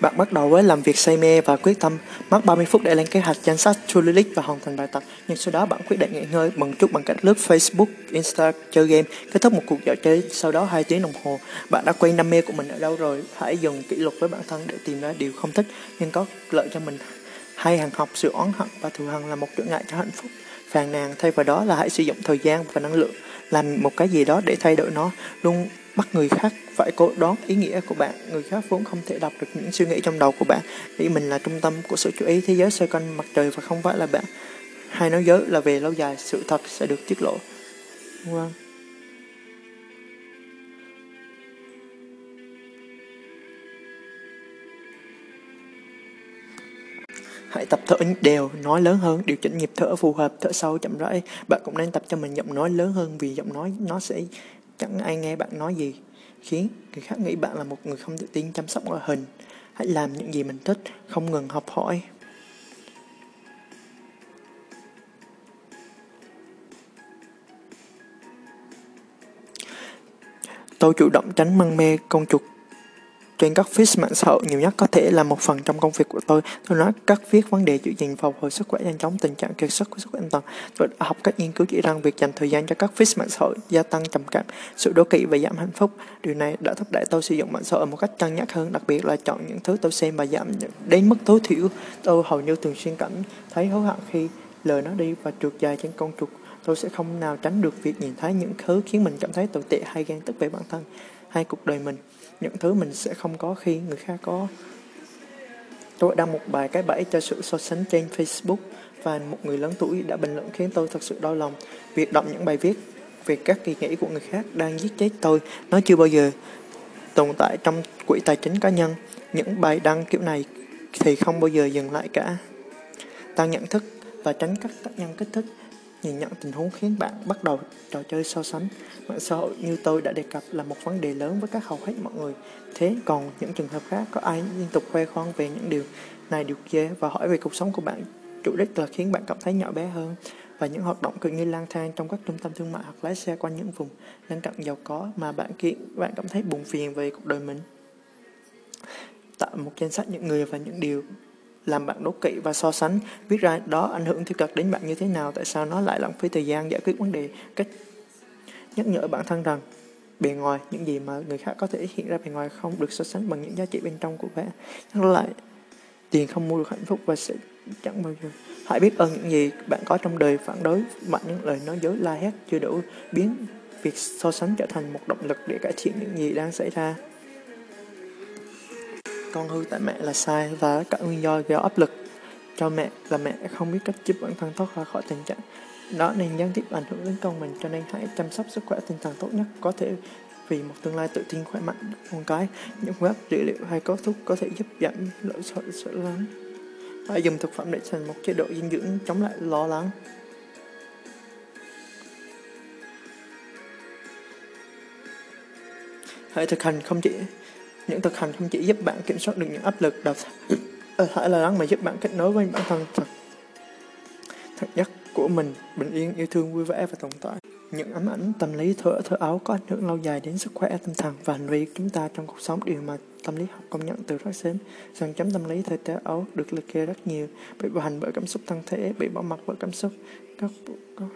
Bạn bắt đầu với làm việc say mê và quyết tâm, mất 30 phút để lên kế hoạch danh sách to list và hoàn thành bài tập. Nhưng sau đó bạn quyết định nghỉ ngơi bằng chút bằng cách lướt Facebook, Insta, chơi game, kết thúc một cuộc dạo chơi sau đó 2 tiếng đồng hồ. Bạn đã quên đam mê của mình ở đâu rồi? Hãy dùng kỷ luật với bản thân để tìm ra điều không thích nhưng có lợi cho mình. Hay hàng học sự oán hận và thù hằn là một trở ngại cho hạnh phúc. Phàn nàn thay vào đó là hãy sử dụng thời gian và năng lượng làm một cái gì đó để thay đổi nó. Luôn bắt người khác phải cố đoán ý nghĩa của bạn. Người khác vốn không thể đọc được những suy nghĩ trong đầu của bạn. Vì mình là trung tâm của sự chú ý thế giới xoay quanh mặt trời và không phải là bạn. Hay nói dối là về lâu dài, sự thật sẽ được tiết lộ. Vâng Hãy tập thở đều, nói lớn hơn, điều chỉnh nhịp thở phù hợp, thở sâu chậm rãi. Bạn cũng nên tập cho mình giọng nói lớn hơn vì giọng nói nó sẽ chẳng ai nghe bạn nói gì khiến người khác nghĩ bạn là một người không tự tin chăm sóc ngoại hình. Hãy làm những gì mình thích không ngừng học hỏi. Tôi chủ động tránh măng mê con chuột trên các feed mạng xã hội nhiều nhất có thể là một phần trong công việc của tôi. Tôi nói các viết vấn đề giữ gìn phục hồi sức khỏe nhanh chóng tình trạng kiệt sức của sức khỏe an toàn. Tôi đã học các nghiên cứu chỉ rằng việc dành thời gian cho các feed mạng xã hội gia tăng trầm cảm, sự đố kỵ và giảm hạnh phúc. Điều này đã thúc đẩy tôi sử dụng mạng xã hội một cách cân nhắc hơn, đặc biệt là chọn những thứ tôi xem và giảm đến mức tối thiểu. Tôi hầu như thường xuyên cảm thấy hối hận khi lời nó đi và trượt dài trên con trục. tôi sẽ không nào tránh được việc nhìn thấy những thứ khiến mình cảm thấy tồi tệ hay ghen tức về bản thân hay cuộc đời mình những thứ mình sẽ không có khi người khác có. Tôi đăng một bài cái bẫy cho sự so sánh trên Facebook và một người lớn tuổi đã bình luận khiến tôi thật sự đau lòng. Việc đọc những bài viết về các kỳ nghĩ của người khác đang giết chết tôi, nó chưa bao giờ tồn tại trong quỹ tài chính cá nhân. Những bài đăng kiểu này thì không bao giờ dừng lại cả. Tăng nhận thức và tránh các tác nhân kích thích. Nhìn nhận tình huống khiến bạn bắt đầu trò chơi so sánh. Mạng xã hội như tôi đã đề cập là một vấn đề lớn với các hầu hết mọi người. Thế còn những trường hợp khác, có ai liên tục khoe khoang về những điều này, điều kia và hỏi về cuộc sống của bạn chủ đích là khiến bạn cảm thấy nhỏ bé hơn và những hoạt động cực như lang thang trong các trung tâm thương mại hoặc lái xe quanh những vùng lân cận giàu có mà bạn kiện bạn cảm thấy buồn phiền về cuộc đời mình tạo một danh sách những người và những điều làm bạn đố kỵ và so sánh. Viết ra đó ảnh hưởng tiêu cực đến bạn như thế nào, tại sao nó lại lãng phí thời gian giải quyết vấn đề cách nhắc nhở bản thân rằng bề ngoài những gì mà người khác có thể hiện ra bề ngoài không được so sánh bằng những giá trị bên trong của bạn nhắc lại, tiền không mua được hạnh phúc và sẽ chẳng bao giờ. Hãy biết ơn những gì bạn có trong đời, phản đối mạnh những lời nói dối, la hét, chưa đủ biến việc so sánh trở thành một động lực để cải thiện những gì đang xảy ra con hư tại mẹ là sai và cả nguyên do gây áp lực. Cho mẹ là mẹ không biết cách giúp bản thân thoát ra khỏi tình trạng đó nên gián tiếp ảnh hưởng đến con mình, cho nên hãy chăm sóc sức khỏe tinh thần tốt nhất có thể vì một tương lai tự tin, khỏe mạnh con cái. Những web dữ liệu hay có thuốc có thể giúp giảm nỗi sợ sợ lắng. Hãy dùng thực phẩm để thành một chế độ dinh dưỡng chống lại lo lắng. Hãy thực hành không chỉ những thực hành không chỉ giúp bạn kiểm soát được những áp lực đào ờ, thải là lắng mà giúp bạn kết nối với bản thân thật thật nhất của mình bình yên yêu thương vui vẻ và tồn tại. Những ấm ảnh tâm lý thở thở áo có ảnh hưởng lâu dài đến sức khỏe tinh thần và hành vi chúng ta trong cuộc sống điều mà tâm lý học công nhận từ rất sớm. Rằng chấm tâm lý thời thở áo được liệt kê rất nhiều bị bạo hành bởi cảm xúc thân thể bị bỏ mặt bởi cảm xúc các, các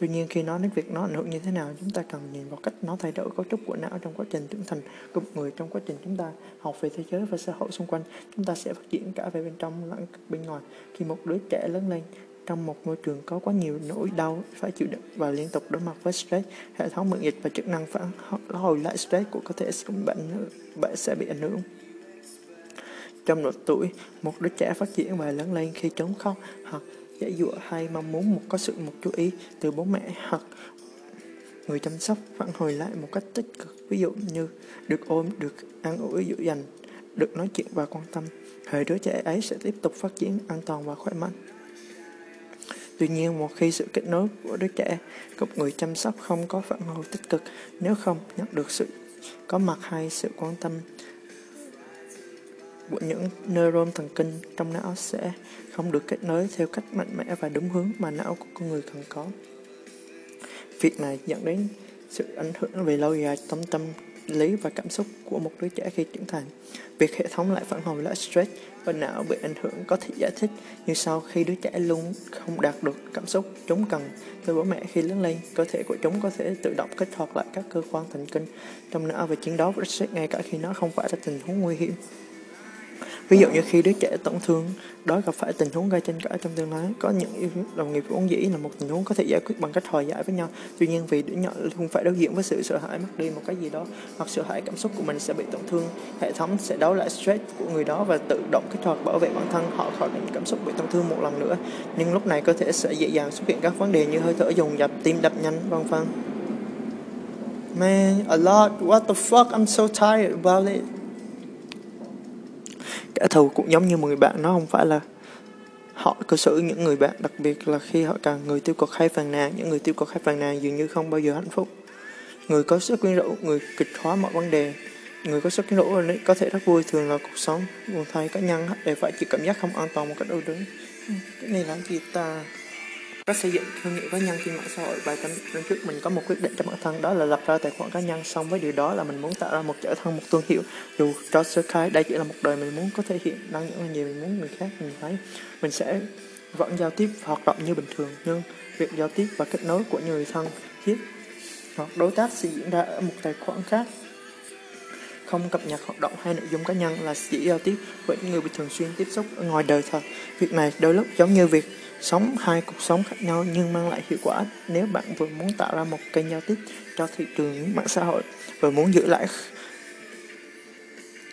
Tuy nhiên khi nói đến việc nó ảnh hưởng như thế nào, chúng ta cần nhìn vào cách nó thay đổi cấu trúc của não trong quá trình trưởng thành của một người trong quá trình chúng ta học về thế giới và xã hội xung quanh. Chúng ta sẽ phát triển cả về bên trong lẫn bên ngoài. Khi một đứa trẻ lớn lên trong một môi trường có quá nhiều nỗi đau phải chịu đựng và liên tục đối mặt với stress, hệ thống miễn dịch và chức năng phản hồi lại stress của cơ thể cũng bệnh bạn sẽ bị ảnh hưởng. Trong độ tuổi, một đứa trẻ phát triển và lớn lên khi trốn khóc hoặc giải dụa hay mong muốn một có sự một chú ý từ bố mẹ hoặc người chăm sóc phản hồi lại một cách tích cực. Ví dụ như được ôm được ăn ủi dỗ dành được nói chuyện và quan tâm hệ đứa trẻ ấy sẽ tiếp tục phát triển an toàn và khỏe mạnh. Tuy nhiên, một khi sự kết nối của đứa trẻ cùng người chăm sóc không có phản hồi tích cực, nếu không nhận được sự có mặt hay sự quan tâm của những neuron thần kinh trong não sẽ không được kết nối theo cách mạnh mẽ và đúng hướng mà não của con người cần có. Việc này dẫn đến sự ảnh hưởng về lâu dài tâm tâm lý và cảm xúc của một đứa trẻ khi trưởng thành. Việc hệ thống lại phản hồi lại stress và não bị ảnh hưởng có thể giải thích như sau khi đứa trẻ luôn không đạt được cảm xúc chúng cần từ bố mẹ khi lớn lên, cơ thể của chúng có thể tự động kích hoạt lại các cơ quan thần kinh trong não và chiến đấu với stress ngay cả khi nó không phải là tình huống nguy hiểm. Ví dụ như khi đứa trẻ tổn thương đó gặp phải tình huống gây tranh cãi trong tương lai, có những đồng nghiệp vốn dĩ là một tình huống có thể giải quyết bằng cách hòa giải với nhau. Tuy nhiên vì đứa nhỏ luôn phải đối diện với sự sợ hãi mất đi một cái gì đó hoặc sợ hãi cảm xúc của mình sẽ bị tổn thương, hệ thống sẽ đấu lại stress của người đó và tự động kích hoạt bảo vệ bản thân họ khỏi những cảm xúc bị tổn thương một lần nữa. Nhưng lúc này cơ thể sẽ dễ dàng xuất hiện các vấn đề như hơi thở dồn dập, tim đập nhanh, vân vân. Man, a lot. What the fuck? I'm so tired about it kẻ thù cũng giống như một người bạn, nó không phải là họ cư xử những người bạn, đặc biệt là khi họ càng người tiêu cực hay phàn nàn, những người tiêu cực hay phàn nàn dường như không bao giờ hạnh phúc. Người có sức quyến rũ, người kịch hóa mọi vấn đề. Người có sức quyến rũ có thể rất vui thường là cuộc sống buồn thay cá nhân, để phải chịu cảm giác không an toàn một cách ưu đứng ừ, cái này là gì ta? Cách xây dựng thương hiệu cá nhân trên mạng xã hội vài năm trước mình có một quyết định cho bản thân đó là lập ra tài khoản cá nhân. Xong với điều đó là mình muốn tạo ra một trở thân, một thương hiệu. Dù cho sơ khai đây chỉ là một đời mình muốn có thể hiện năng những gì mình muốn người khác nhìn thấy. Mình sẽ vẫn giao tiếp hoạt động như bình thường nhưng việc giao tiếp và kết nối của người thân thiết hoặc đối tác sẽ diễn ra ở một tài khoản khác. Không cập nhật hoạt động hay nội dung cá nhân là chỉ giao tiếp với những người bị thường xuyên tiếp xúc ở ngoài đời thật. Việc này đôi lúc giống như việc sống, hai cuộc sống khác nhau nhưng mang lại hiệu quả nếu bạn vừa muốn tạo ra một kênh giao tiếp cho thị trường, mạng xã hội và muốn giữ lại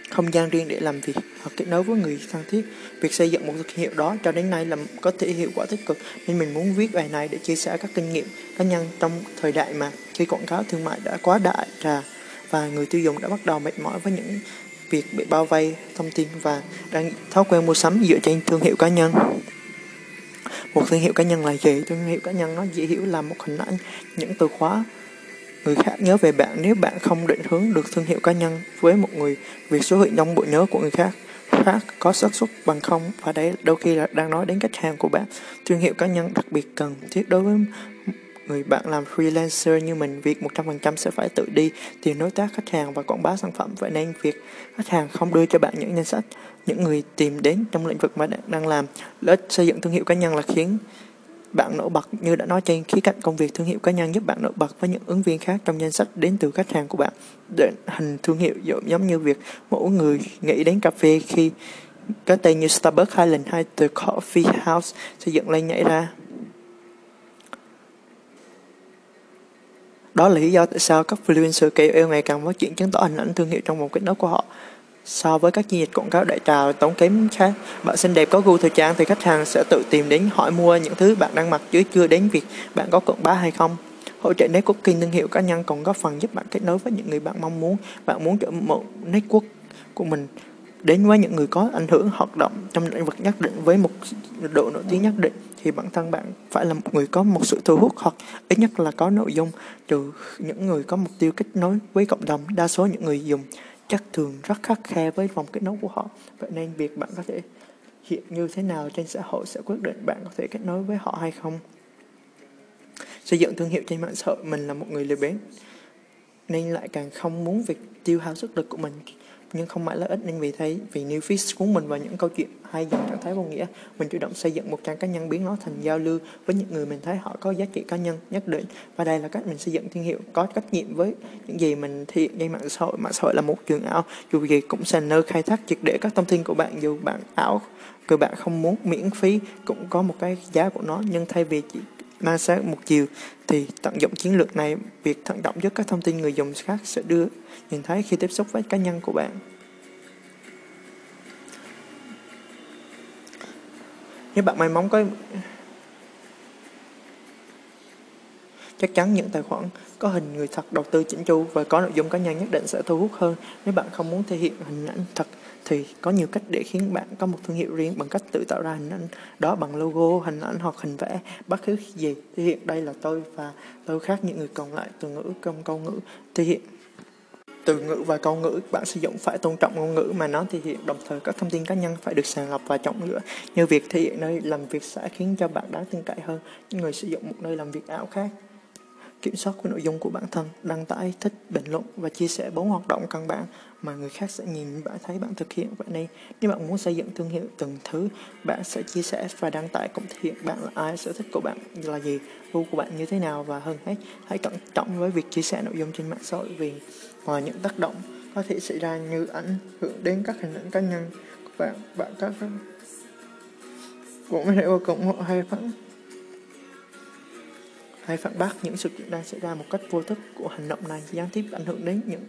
không gian riêng để làm việc hoặc kết nối với người thân thiết. Việc xây dựng một thương hiệu đó cho đến nay là có thể hiệu quả tích cực nên mình muốn viết bài này để chia sẻ các kinh nghiệm cá nhân trong thời đại mà khi quảng cáo thương mại đã quá đại trà và người tiêu dùng đã bắt đầu mệt mỏi với những việc bị bao vây thông tin và đang thói quen mua sắm dựa trên thương hiệu cá nhân một thương hiệu cá nhân là gì? Thương hiệu cá nhân nó dễ hiểu là một hình ảnh, những từ khóa. Người khác nhớ về bạn nếu bạn không định hướng được thương hiệu cá nhân với một người, việc số hiện trong bộ nhớ của người khác khác có xác suất bằng không và đấy đôi khi là đang nói đến khách hàng của bạn. Thương hiệu cá nhân đặc biệt cần thiết đối với người bạn làm freelancer như mình việc 100% sẽ phải tự đi tìm đối tác, khách hàng và quảng bá sản phẩm. Vậy nên việc khách hàng không đưa cho bạn những danh sách, những người tìm đến trong lĩnh vực mà bạn đang làm. Lợi ích xây dựng thương hiệu cá nhân là khiến bạn nổi bật, như đã nói trên, khía cạnh công việc thương hiệu cá nhân giúp bạn nổi bật với những ứng viên khác trong danh sách đến từ khách hàng của bạn. Để hình thương hiệu giống như việc mỗi người nghĩ đến cà phê khi có tên như Starbucks Highland hay The Coffee House xây dựng lên nhảy ra. Đó là lý do tại sao các influencer KOL ngày càng phát triển chứng tỏ hình ảnh thương hiệu trong vòng kết nối của họ. So với các chiến dịch quảng cáo đại trà tốn kém khác, bạn xinh đẹp có gu thời trang thì khách hàng sẽ tự tìm đến hỏi mua những thứ bạn đang mặc chứ chưa đến việc bạn có quảng bá hay không. Hỗ trợ networking thương hiệu cá nhân còn góp phần giúp bạn kết nối với những người bạn mong muốn. Bạn muốn trở một network của mình đến với những người có ảnh hưởng hoạt động trong lĩnh vực nhất định với một độ nổi tiếng nhất định thì bản thân bạn phải là một người có một sự thu hút hoặc ít nhất là có nội dung. Trừ những người có mục tiêu kết nối với cộng đồng, đa số những người dùng chắc thường rất khắc khe với vòng kết nối của họ. Vậy nên việc bạn có thể hiện như thế nào trên xã hội sẽ quyết định bạn có thể kết nối với họ hay không. Xây dựng thương hiệu trên mạng xã hội, mình là một người lười biếng, nên lại càng không muốn việc tiêu hao sức lực của mình nhưng không mãi là ít. Nên vì thế, vì new feed cuốn mình vào những câu chuyện hay dòng trạng thái vô nghĩa, mình chủ động xây dựng một trang cá nhân biến nó thành giao lưu với những người mình thấy họ có giá trị cá nhân nhất định. Và đây là cách mình xây dựng thương hiệu, có trách nhiệm với những gì mình thể hiện trên mạng xã hội. Mạng xã hội là một trường ảo, dù gì cũng sẽ nơi khai thác triệt để các thông tin của bạn. Dù bạn ảo người bạn không muốn miễn phí, cũng có một cái giá của nó. Nhưng thay vì chỉ ma sát một chiều thì tận dụng chiến lược này, việc thận trọng trước các thông tin người dùng khác sẽ đưa nhìn thấy khi tiếp xúc với cá nhân của bạn. Nếu bạn may mắn có chắc chắn những tài khoản có hình người thật đầu tư chỉnh chu và có nội dung cá nhân nhất định sẽ thu hút hơn. Nếu bạn không muốn thể hiện hình ảnh thật thì có nhiều cách để khiến bạn có một thương hiệu riêng bằng cách tự tạo ra hình ảnh đó bằng logo, hình ảnh hoặc hình vẽ. Bất cứ gì thể hiện đây là tôi và tôi khác những người còn lại từ ngữ trong câu ngữ thể hiện. Từ ngữ và câu ngữ bạn sử dụng phải tôn trọng ngôn ngữ mà nó thể hiện. Đồng thời các thông tin cá nhân phải được sàng lọc và trọng lựa. Như việc thể hiện nơi làm việc sẽ khiến cho bạn đáng tin cậy hơn. Những người sử dụng một nơi làm việc ảo khác kiểm soát của nội dung của bản thân, đăng tải, thích, bình luận và chia sẻ bốn hoạt động căn bản mà người khác sẽ nhìn bạn thấy bạn thực hiện. Vậy nên nếu bạn muốn xây dựng thương hiệu từng thứ bạn sẽ chia sẻ và đăng tải cũng thể hiện bạn là ai sở thích của bạn là gì gu của bạn như thế nào và hơn hết hãy cẩn trọng với việc chia sẻ nội dung trên mạng xã hội vì ngoài những tác động có thể xảy ra như ảnh hưởng đến các hình ảnh cá nhân của bạn. Bạn các cũng có thể vô cùng hay phản hay phản bác những sự kiện đang xảy ra một cách vô thức của hành động này gián tiếp ảnh hưởng đến những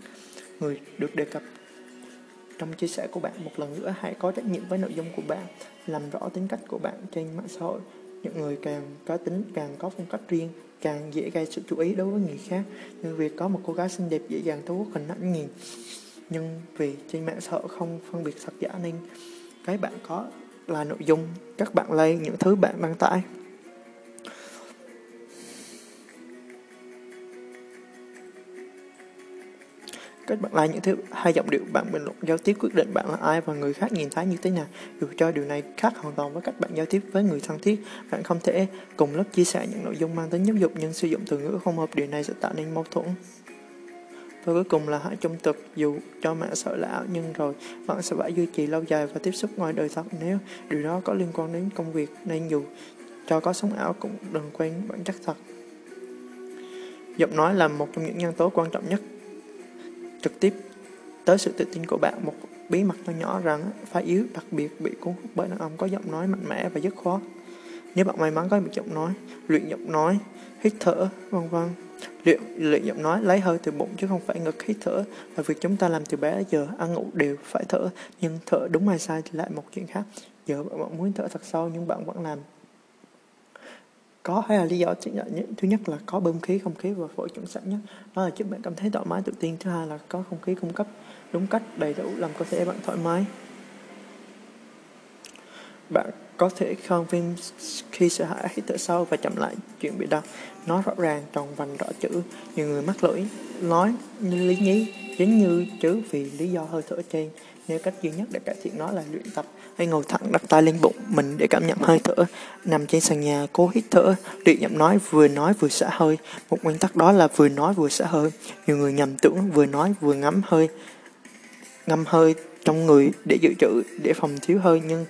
người được đề cập. Trong chia sẻ của bạn, một lần nữa hãy có trách nhiệm với nội dung của bạn, làm rõ tính cách của bạn trên mạng xã hội. Những người càng có tính, càng có phong cách riêng, càng dễ gây sự chú ý đối với người khác. Như việc có một cô gái xinh đẹp dễ dàng thu hút hình ảnh nhìn nhưng vì trên mạng xã hội không phân biệt thật giả nên cái bạn có là nội dung, các bạn lấy những thứ bạn đăng tải. Cách bạn like những thứ hai giọng điệu bạn bình luận giao tiếp quyết định bạn là ai và người khác nhìn thấy như thế nào. Dù cho điều này khác hoàn toàn với cách bạn giao tiếp với người thân thiết, bạn không thể cùng lớp chia sẻ những nội dung mang tính giáo dục nhưng sử dụng từ ngữ không hợp điều này sẽ tạo nên mâu thuẫn. Và cuối cùng là hãy trung thực dù cho mạng xã là ảo nhưng rồi bạn sẽ phải duy trì lâu dài và tiếp xúc ngoài đời thật nếu điều đó có liên quan đến công việc nên dù cho có sống ảo cũng đừng quên bản chất thật. Giọng nói là một trong những nhân tố quan trọng nhất trực tiếp tới sự tự tin của bạn, một bí mật nhỏ nhỏ rằng phái yếu, đặc biệt bị cuốn hút bởi đàn ông có giọng nói mạnh mẽ và dứt khoát. Nếu bạn may mắn có một giọng nói, luyện giọng nói, hít thở, vân vân. Luyện luyện giọng nói lấy hơi từ bụng chứ không phải ngực hít thở là việc chúng ta làm từ bé giờ ăn ngủ đều phải thở, nhưng thở đúng hay sai thì lại một chuyện khác. Giờ bạn muốn thở thật sâu nhưng bạn vẫn làm có hay là lý do chính là thứ nhất là có bơm khí, không khí và phổi chuẩn sẵn nhất đó là giúp bạn cảm thấy thoải mái, tự tin. Thứ hai là có không khí cung cấp đúng cách, đầy đủ, làm cơ thể bạn thoải mái. Bạn có thể không? Phim khi sợ hãi hít thở sâu và chậm lại, chuyện bị đau nói rõ ràng tròn vành rõ chữ. Nhiều người mắc lỗi, nói như lý nhí chính như chứ vì lý do hơi thở trên. Nếu cách duy nhất để cải thiện nó là luyện tập hay ngồi thẳng, đặt tay lên bụng mình để cảm nhận hơi thở. Nằm trên sàn nhà, cố hít thở, luyện giọng nói vừa nói vừa xả hơi. Một nguyên tắc đó là vừa nói vừa xả hơi. Nhiều người nhầm tưởng vừa nói vừa ngắm hơi, ngâm hơi trong người để dự trữ để phòng thiếu hơi, nhưng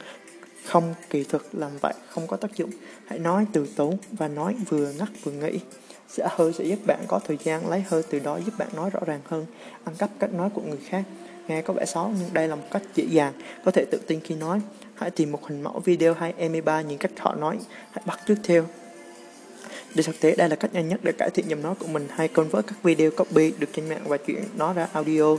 không kỳ thực làm vậy không có tác dụng hãy nói từ tốn và nói vừa ngắt vừa nghĩ sẽ hơi sẽ giúp bạn có thời gian lấy hơi từ đó giúp bạn nói rõ ràng hơn ăn cắp cách nói của người khác Nghe có vẻ xấu nhưng đây là một cách dễ dàng, có thể tự tin khi nói. Hãy tìm một hình mẫu video hay MP3 những cách họ nói, hãy bắt trước theo. Để thực tế đây là cách nhanh nhất để cải thiện giọng nói của mình hay convert các video copy được trên mạng và chuyển nó ra audio.